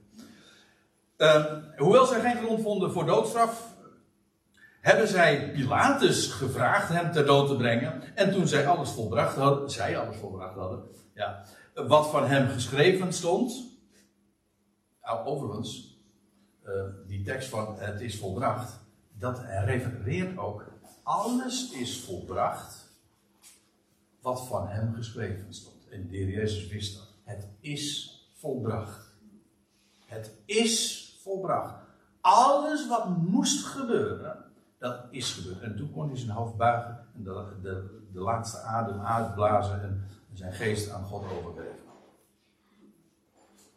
Uh, hoewel zij geen grond vonden voor doodstraf, hebben zij Pilatus gevraagd hem ter dood te brengen. En toen zij alles volbracht hadden, zij alles volbracht hadden, ja, wat van hem geschreven stond. Nou, overigens, uh, die tekst van het is volbracht, dat refereert ook, alles is volbracht wat van hem geschreven stond. En de heer Jezus wist dat. Het is volbracht. Het is volbracht. Alles wat moest gebeuren, dat is gebeurd. En toen kon hij zijn hoofd buigen en de, de, laatste adem uitblazen en zijn geest aan God overgeven.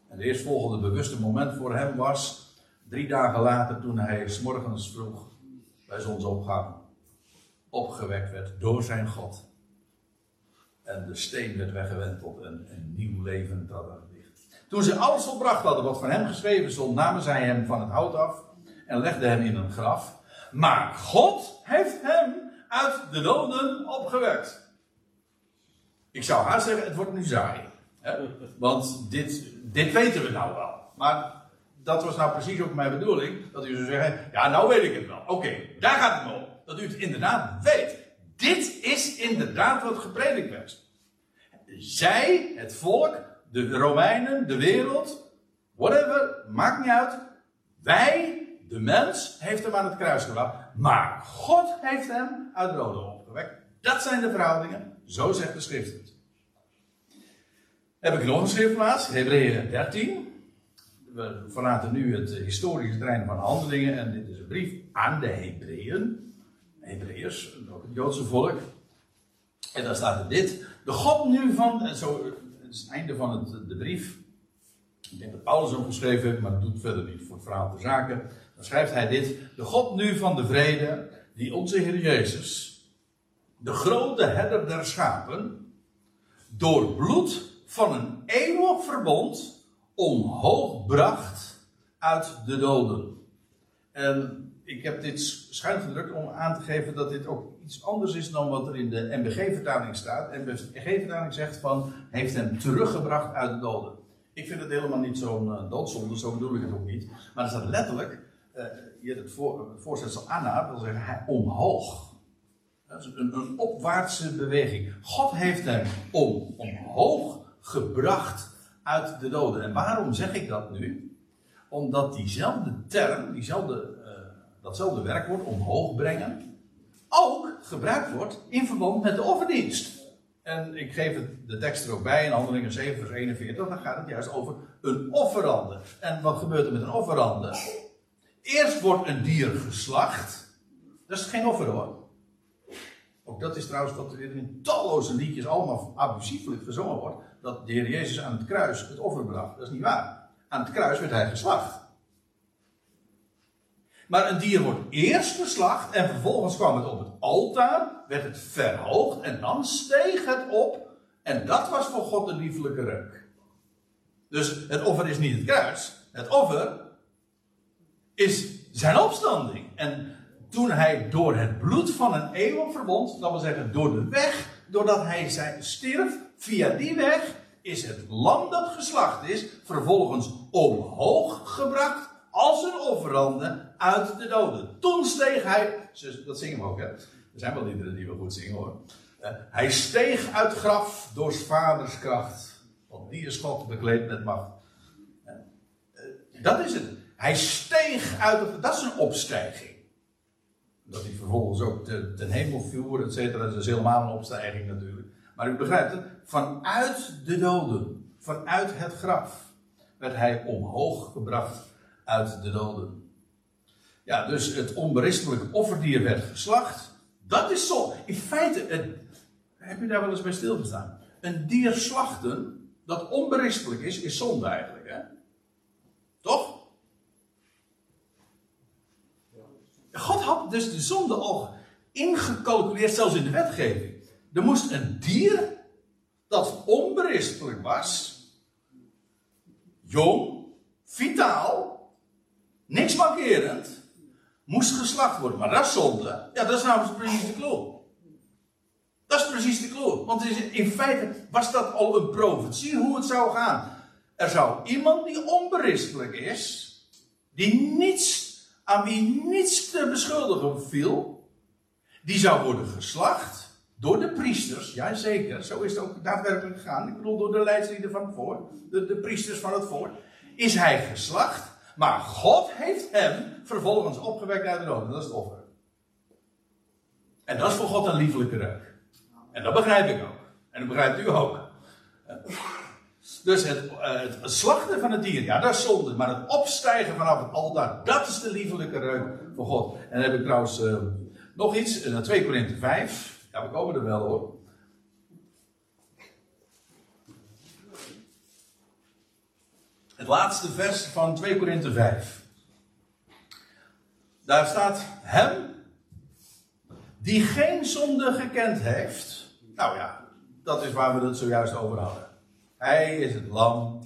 En het eerstvolgende bewuste moment voor hem was Drie dagen later, toen hij s morgens vroeg bij zonsopgang opgewekt werd door zijn God. En de steen werd weggewenteld en een nieuw leven trad het licht. Toen ze alles volbracht hadden wat van hem geschreven stond, namen zij hem van het hout af en legden hem in een graf. Maar God heeft hem uit de doden opgewekt. Ik zou haast zeggen, het wordt nu saai. Hè? Want dit, dit weten we nou wel. Maar dat was nou precies ook mijn bedoeling. Dat u zou zeggen, ja nou weet ik het wel. Oké, daar gaat het om. Dat u het inderdaad weet. Dit is inderdaad wat gepredikt werd. Zij, het volk, de Romeinen, de wereld, whatever, maakt niet uit. Wij, de mens, heeft hem aan het kruis gebracht. Maar God heeft hem uit de doden opgewekt. Dat zijn de verhoudingen. Zo zegt de schrift het. Heb ik nog een schriftplaats? Hebreeën 13 we verlaten nu het historische terrein van handelingen. En dit is een brief aan de Hebreeën. Hebreeërs, ook het Joodse volk. En daar staat er dit. De God nu van. Zo, het is het einde van het, de brief. denk dat Paulus ook geschreven heeft, maar dat doet verder niet voor het verhaal de zaken. Dan schrijft hij dit: De God nu van de vrede, die onze Heer Jezus, de grote herder der schapen, door bloed van een eeuwig verbond omhoog bracht uit de doden. En ik heb dit schuin gedrukt om aan te geven dat dit ook iets anders is dan wat er in de MBG-vertaling staat. De MBG-vertaling zegt van, heeft hem teruggebracht uit de doden. Ik vind het helemaal niet zo'n uh, doodzonde, zo bedoel ik het ook niet. Maar er staat letterlijk, uh, je het, voor, het voorzetsel Anna, wil zeggen hij omhoog. Dat is een, opwaartse beweging. God heeft hem om, omhoog gebracht uit de doden. En waarom zeg ik dat nu? Omdat diezelfde term, diezelfde datzelfde werkwoord, omhoog brengen, ook gebruikt wordt in verband met de offerdienst. En ik geef het, de tekst er ook bij in Handelingen 7 vers 41, dan gaat het juist over een offerande. En wat gebeurt er met een offerande? Eerst wordt een dier geslacht. Dat is geen offer hoor. Ook dat is trouwens wat er in talloze liedjes allemaal abusiefelijk gezongen wordt. Dat de Heer Jezus aan het kruis het offer bracht. Dat is niet waar. Aan het kruis werd hij geslacht. Maar een dier wordt eerst geslacht en vervolgens kwam het op het altaar, werd het verhoogd en dan steeg het op. En dat was voor God een liefelijke reuk. Dus het offer is niet het kruis. Het offer is zijn opstanding. En toen hij door het bloed van een eeuwig verbond, dat wil zeggen door de weg, doordat hij zijn, stierf, via die weg is het lam dat geslacht is, vervolgens omhoog gebracht als een offerande uit de doden. Toen steeg hij, dat zingen we ook, hè? Er zijn wel liederen die we goed zingen hoor. Uh, hij steeg uit graf door vaders kracht. Want die is God bekleed met macht. Uh, uh, dat is het. Hij steeg uit, de, dat is een opstijging. Dat hij vervolgens ook ten, ten hemel voer, et cetera, dat is helemaal een opstijging natuurlijk. Maar u begrijpt het, vanuit de doden, vanuit het graf, werd hij omhoog gebracht uit de doden. Ja, dus het onberispelijke offerdier werd geslacht. Dat is zo. In feite, het, heb je daar wel eens bij stilgestaan? Een dier slachten, dat onberispelijk is, is zonde eigenlijk. Hè? Toch? God had dus de zonde al ingecalculeerd, zelfs in de wetgeving. Er moest een dier dat onberispelijk was, jong, vitaal, niks mankerend, moest geslacht worden. Maar dat zonde. Ja, dat is namelijk precies de clue. Dat is precies de clue. Want in feite was dat al een profetie hoe het zou gaan. Er zou iemand die onberispelijk is, die niets, aan wie niets te beschuldigen viel, die zou worden geslacht door de priesters. Ja, zeker, zo is het ook daadwerkelijk gegaan. Ik bedoel, door de leidslieden van het volk, de, priesters van het volk. Is hij geslacht maar God heeft hem vervolgens opgewekt uit de doden. Dat is het offer. En dat is voor God een liefelijke reuk. En dat begrijp ik ook. En dat begrijpt u ook. Dus het, eh, het, slachten van het dier, ja, dat is zonde. Maar het opstijgen vanaf het altaar, dat is de liefelijke reuk voor God. En dan heb ik trouwens uh, nog iets, in 2 Korinthe 5. Ja, we komen er wel hoor. Het laatste vers van 2 Korinthe 5. Daar staat hem die geen zonde gekend heeft. Nou ja, dat is waar we het zojuist over hadden. Hij is het lam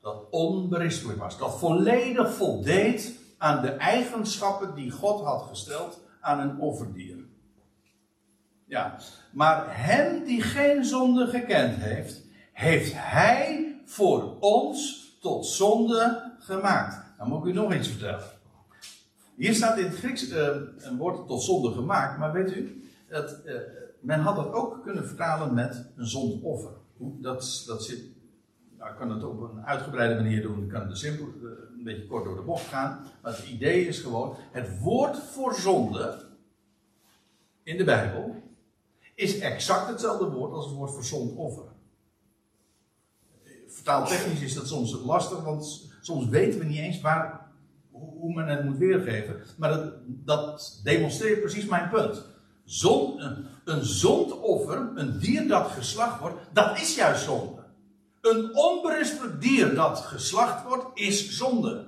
dat onberispelijk was. Dat volledig voldeed aan de eigenschappen die God had gesteld aan een offerdier. Ja, maar hem die geen zonde gekend heeft, heeft hij voor ons tot zonde gemaakt. Dan moet ik u nog iets vertellen. Hier staat in het Grieks uh, een woord tot zonde gemaakt, maar weet u, uh, men had dat ook kunnen vertalen met een zondoffer. Dat, dat zit, ik kan het op een uitgebreide manier doen, ik kan het simpel, uh, een beetje kort door de bocht gaan. Maar het idee is gewoon, het woord voor zonde in de Bijbel is exact hetzelfde woord als het woord voor zondoffer taaltechnisch is dat soms lastig, want soms weten we niet eens waar, hoe men het moet weergeven. Maar dat, dat demonstreert precies mijn punt. Zon, een, zondoffer, een dier dat geslacht wordt, dat is juist zonde. Een onberispelijk dier dat geslacht wordt, is zonde.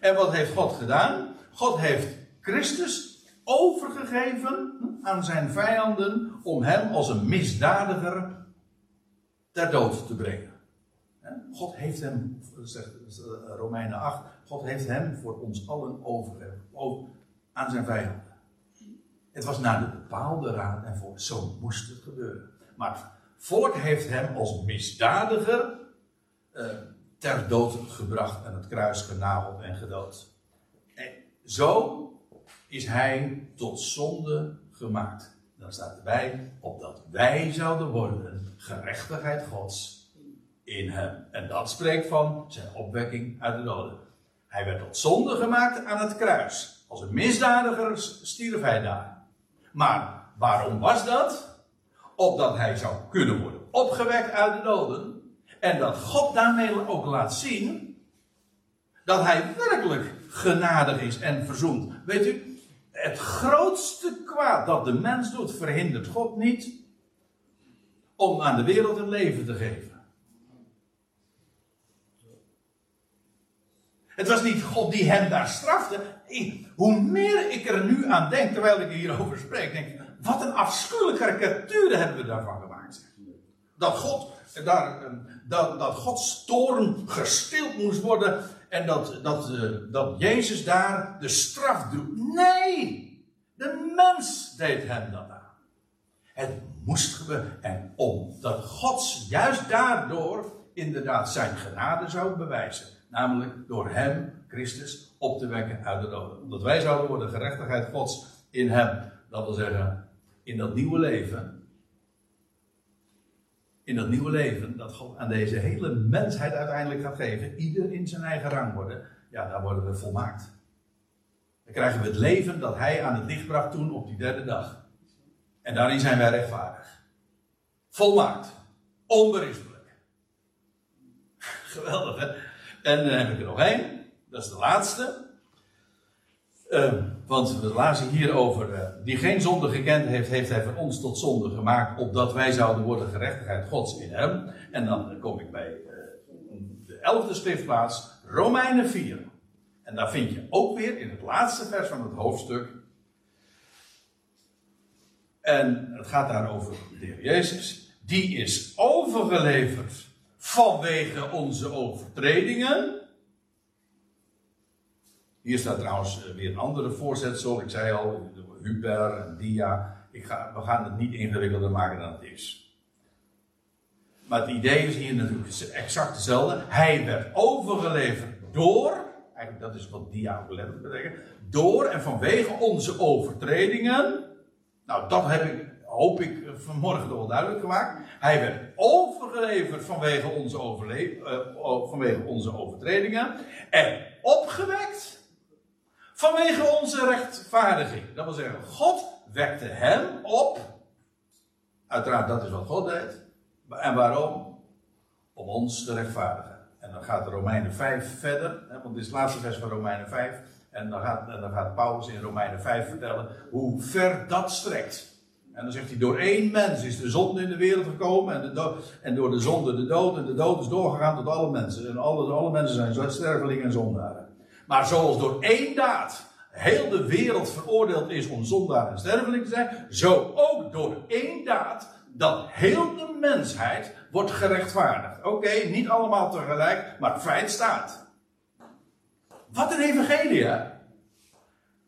En wat heeft God gedaan? God heeft Christus overgegeven aan zijn vijanden om hem als een misdadiger ter dood te brengen. God heeft hem, zegt Romeinen 8, God heeft hem voor ons allen overgegeven aan zijn vijanden. Het was naar de bepaalde raad en voor, zo moest het gebeuren. Maar Volk heeft hem als misdadiger uh, ter dood gebracht en het kruis genageld en gedood. En zo is hij tot zonde gemaakt. Dan staat erbij, opdat wij zouden worden gerechtigheid Gods in hem. En dat spreekt van zijn opwekking uit de doden. Hij werd tot zonde gemaakt aan het kruis. Als een misdadiger stierf hij daar. Maar waarom was dat? opdat hij zou kunnen worden opgewekt uit de doden. En dat God daarmee ook laat zien dat hij werkelijk genadig is en verzoend. Weet u, het grootste kwaad dat de mens doet, verhindert God niet om aan de wereld een leven te geven. Het was niet God die hem daar strafte. hoe meer ik er nu aan denk, terwijl ik hierover spreek, denk ik, wat een afschuwelijke karikatuur hebben we daarvan gemaakt. Dat God, daar, dat, dat Gods toorn gestild moest worden en dat, dat, eh, dat Jezus daar de straf droeg. Nee! De mens deed hem dat aan. Het moest gebeuren. En omdat God juist daardoor inderdaad zijn genade zou bewijzen. Namelijk door hem, Christus, op te wekken uit de doden. Omdat wij zouden worden gerechtigheid Gods in hem. Dat wil zeggen, in dat nieuwe leven, in dat nieuwe leven dat God aan deze hele mensheid uiteindelijk gaat geven, ieder in zijn eigen rang worden, ja, daar worden we volmaakt. Dan krijgen we het leven dat Hij aan het licht bracht toen op die derde dag. En daarin zijn wij rechtvaardig. Volmaakt. Onberispelijk. Geweldig, hè? En dan heb ik er nog één. Dat is de laatste. Uh, want we lazen hier over, uh, die geen zonde gekend heeft, heeft hij van ons tot zonde gemaakt, opdat wij zouden worden gerechtigheid Gods in hem. En dan kom ik bij uh, de elfde schriftplaats, Romeinen 4. En daar vind je ook weer in het laatste vers van het hoofdstuk. En het gaat daar over de Heer Jezus. Die is overgeleverd vanwege onze overtredingen hier staat trouwens eh, weer een andere voorzetsel. Ik zei al, Huber en Dia. Ik ga, we gaan het niet ingewikkelder maken dan het is. Maar het idee is hier natuurlijk exact hetzelfde. Hij werd overgeleverd door, eigenlijk dat is wat dia betekent, door en vanwege onze overtredingen. Nou, dat heb ik, hoop ik vanmorgen toch wel duidelijk gemaakt. Hij werd overgeleverd vanwege onze, uh, vanwege onze overtredingen. En opgewekt Vanwege onze rechtvaardiging. Dat wil zeggen, God wekte hem op. Uiteraard, dat is wat God deed. En waarom? Om ons te rechtvaardigen. En dan gaat Romeinen 5 verder, hè, want dit is het laatste vers van Romeinen 5. En dan, gaat, en dan gaat Paulus in Romeinen 5 vertellen hoe ver dat strekt. En dan zegt hij: Door één mens is de zonde in de wereld gekomen. En, de en door de zonde de dood. En de dood is doorgegaan tot alle mensen. En alle, alle mensen zijn stervelingen en zondaren. Maar zoals door één daad heel de wereld veroordeeld is om zondaar en sterveling te zijn, zo ook door één daad dat heel de mensheid wordt gerechtvaardigd. Oké, niet allemaal tegelijk, maar het feit staat. Wat een evangelie, hè?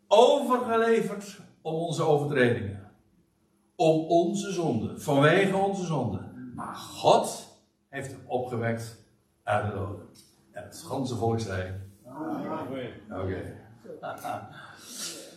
Overgeleverd om onze overtredingen. Om onze zonde, vanwege onze zonde. Maar God heeft hem opgewekt uit de doden. En het ganse volk zei, Oké.